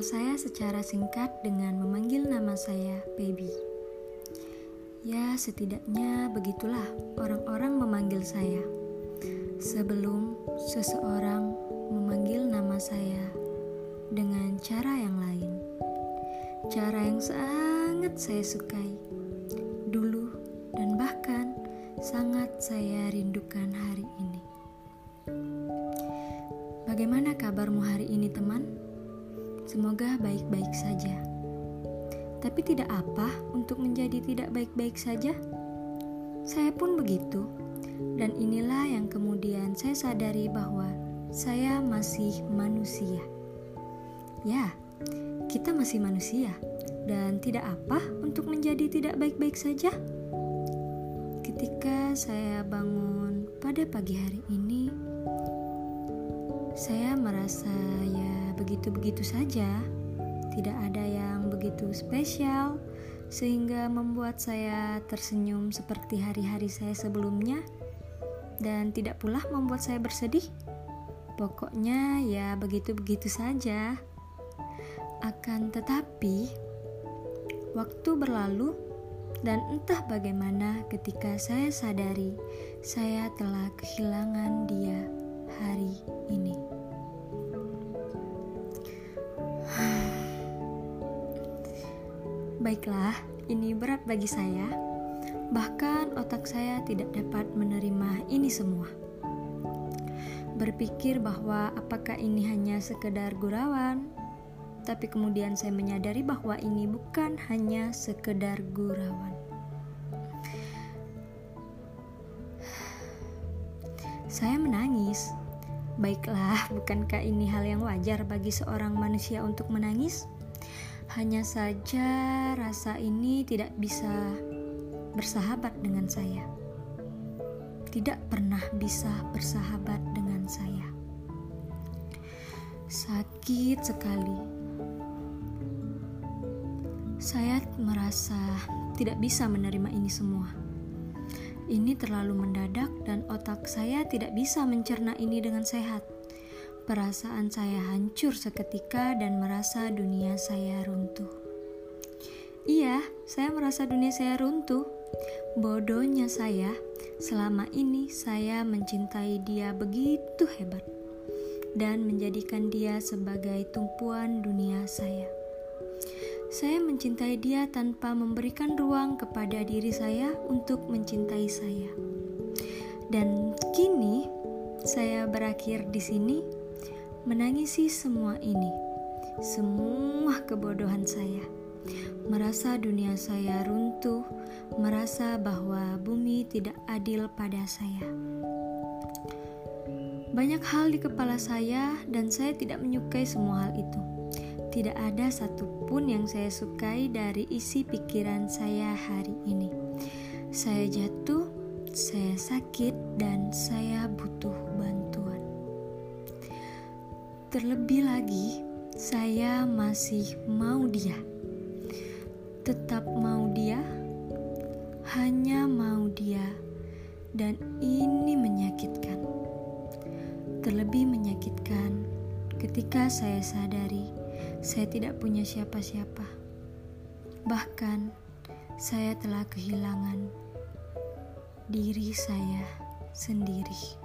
saya secara singkat dengan memanggil nama saya Baby. Ya, setidaknya begitulah orang-orang memanggil saya. Sebelum seseorang memanggil nama saya dengan cara yang lain. Cara yang sangat saya sukai. Dulu dan bahkan sangat saya rindukan hari ini. Bagaimana kabarmu hari ini, teman? Semoga baik-baik saja. Tapi tidak apa untuk menjadi tidak baik-baik saja. Saya pun begitu, dan inilah yang kemudian saya sadari bahwa saya masih manusia. Ya, kita masih manusia, dan tidak apa untuk menjadi tidak baik-baik saja. Ketika saya bangun pada pagi hari ini, saya merasa ya begitu-begitu saja, tidak ada yang begitu spesial, sehingga membuat saya tersenyum seperti hari-hari saya sebelumnya, dan tidak pula membuat saya bersedih. Pokoknya ya begitu-begitu saja. Akan tetapi, waktu berlalu dan entah bagaimana ketika saya sadari saya telah kehilangan Baiklah, ini berat bagi saya. Bahkan otak saya tidak dapat menerima ini semua berpikir bahwa apakah ini hanya sekedar gurauan, tapi kemudian saya menyadari bahwa ini bukan hanya sekedar gurauan. Saya menangis. Baiklah, bukankah ini hal yang wajar bagi seorang manusia untuk menangis? Hanya saja rasa ini tidak bisa bersahabat dengan saya. Tidak pernah bisa bersahabat dengan saya. Sakit sekali. Saya merasa tidak bisa menerima ini semua. Ini terlalu mendadak, dan otak saya tidak bisa mencerna ini dengan sehat. Perasaan saya hancur seketika, dan merasa dunia saya runtuh. Iya, saya merasa dunia saya runtuh. Bodohnya saya Selama ini saya mencintai dia begitu hebat dan menjadikan dia sebagai tumpuan dunia saya. Saya mencintai dia tanpa memberikan ruang kepada diri saya untuk mencintai saya. Dan kini saya berakhir di sini menangisi semua ini, semua kebodohan saya merasa dunia saya runtuh, merasa bahwa bumi tidak adil pada saya. Banyak hal di kepala saya, dan saya tidak menyukai semua hal itu. Tidak ada satupun yang saya sukai dari isi pikiran saya hari ini. Saya jatuh, saya sakit, dan saya butuh bantuan. Terlebih lagi, saya masih mau dia tetap mau dia, hanya mau dia, dan ini menyakitkan. Terlebih menyakitkan ketika saya sadari saya tidak punya siapa-siapa. Bahkan saya telah kehilangan diri saya sendiri.